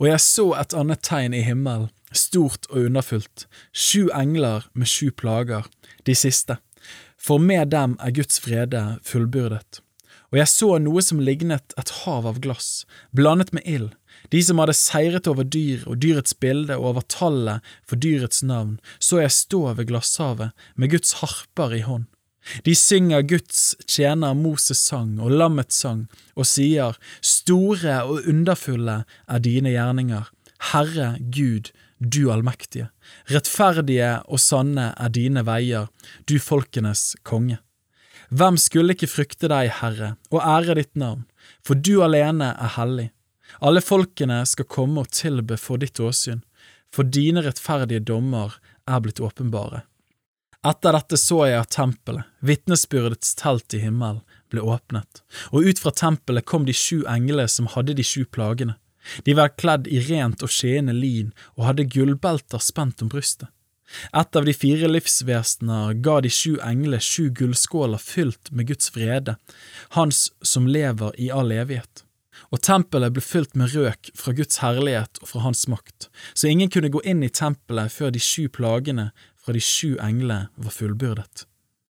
Og jeg så et annet tegn i himmelen, stort og underfullt, sju engler med sju plager, de siste, for med dem er Guds frede fullbyrdet. Og jeg så noe som lignet et hav av glass, blandet med ild, de som hadde seiret over dyr og dyrets bilde og over tallet for dyrets navn, så jeg stå ved glasshavet med Guds harper i hånd. De synger Guds tjener Moses sang og lammets sang, og sier, Store og underfulle er dine gjerninger, Herre Gud, du allmektige. Rettferdige og sanne er dine veier, du folkenes konge. Hvem skulle ikke frykte deg, Herre, og ære ditt navn, for du alene er hellig. Alle folkene skal komme og tilbe for ditt åsyn, for dine rettferdige dommer er blitt åpenbare. Etter dette så jeg at tempelet, vitnesbyrdets telt i himmelen, ble åpnet, og ut fra tempelet kom de sju englene som hadde de sju plagene. De var kledd i rent og skjeende lin og hadde gullbelter spent om brystet. Et av de fire livsvesener ga de sju englene sju gullskåler fylt med Guds vrede, Hans som lever i all evighet. Og tempelet ble fylt med røk fra Guds herlighet og fra Hans makt, så ingen kunne gå inn i tempelet før de sju plagene fra de sju englene var fullbyrdet.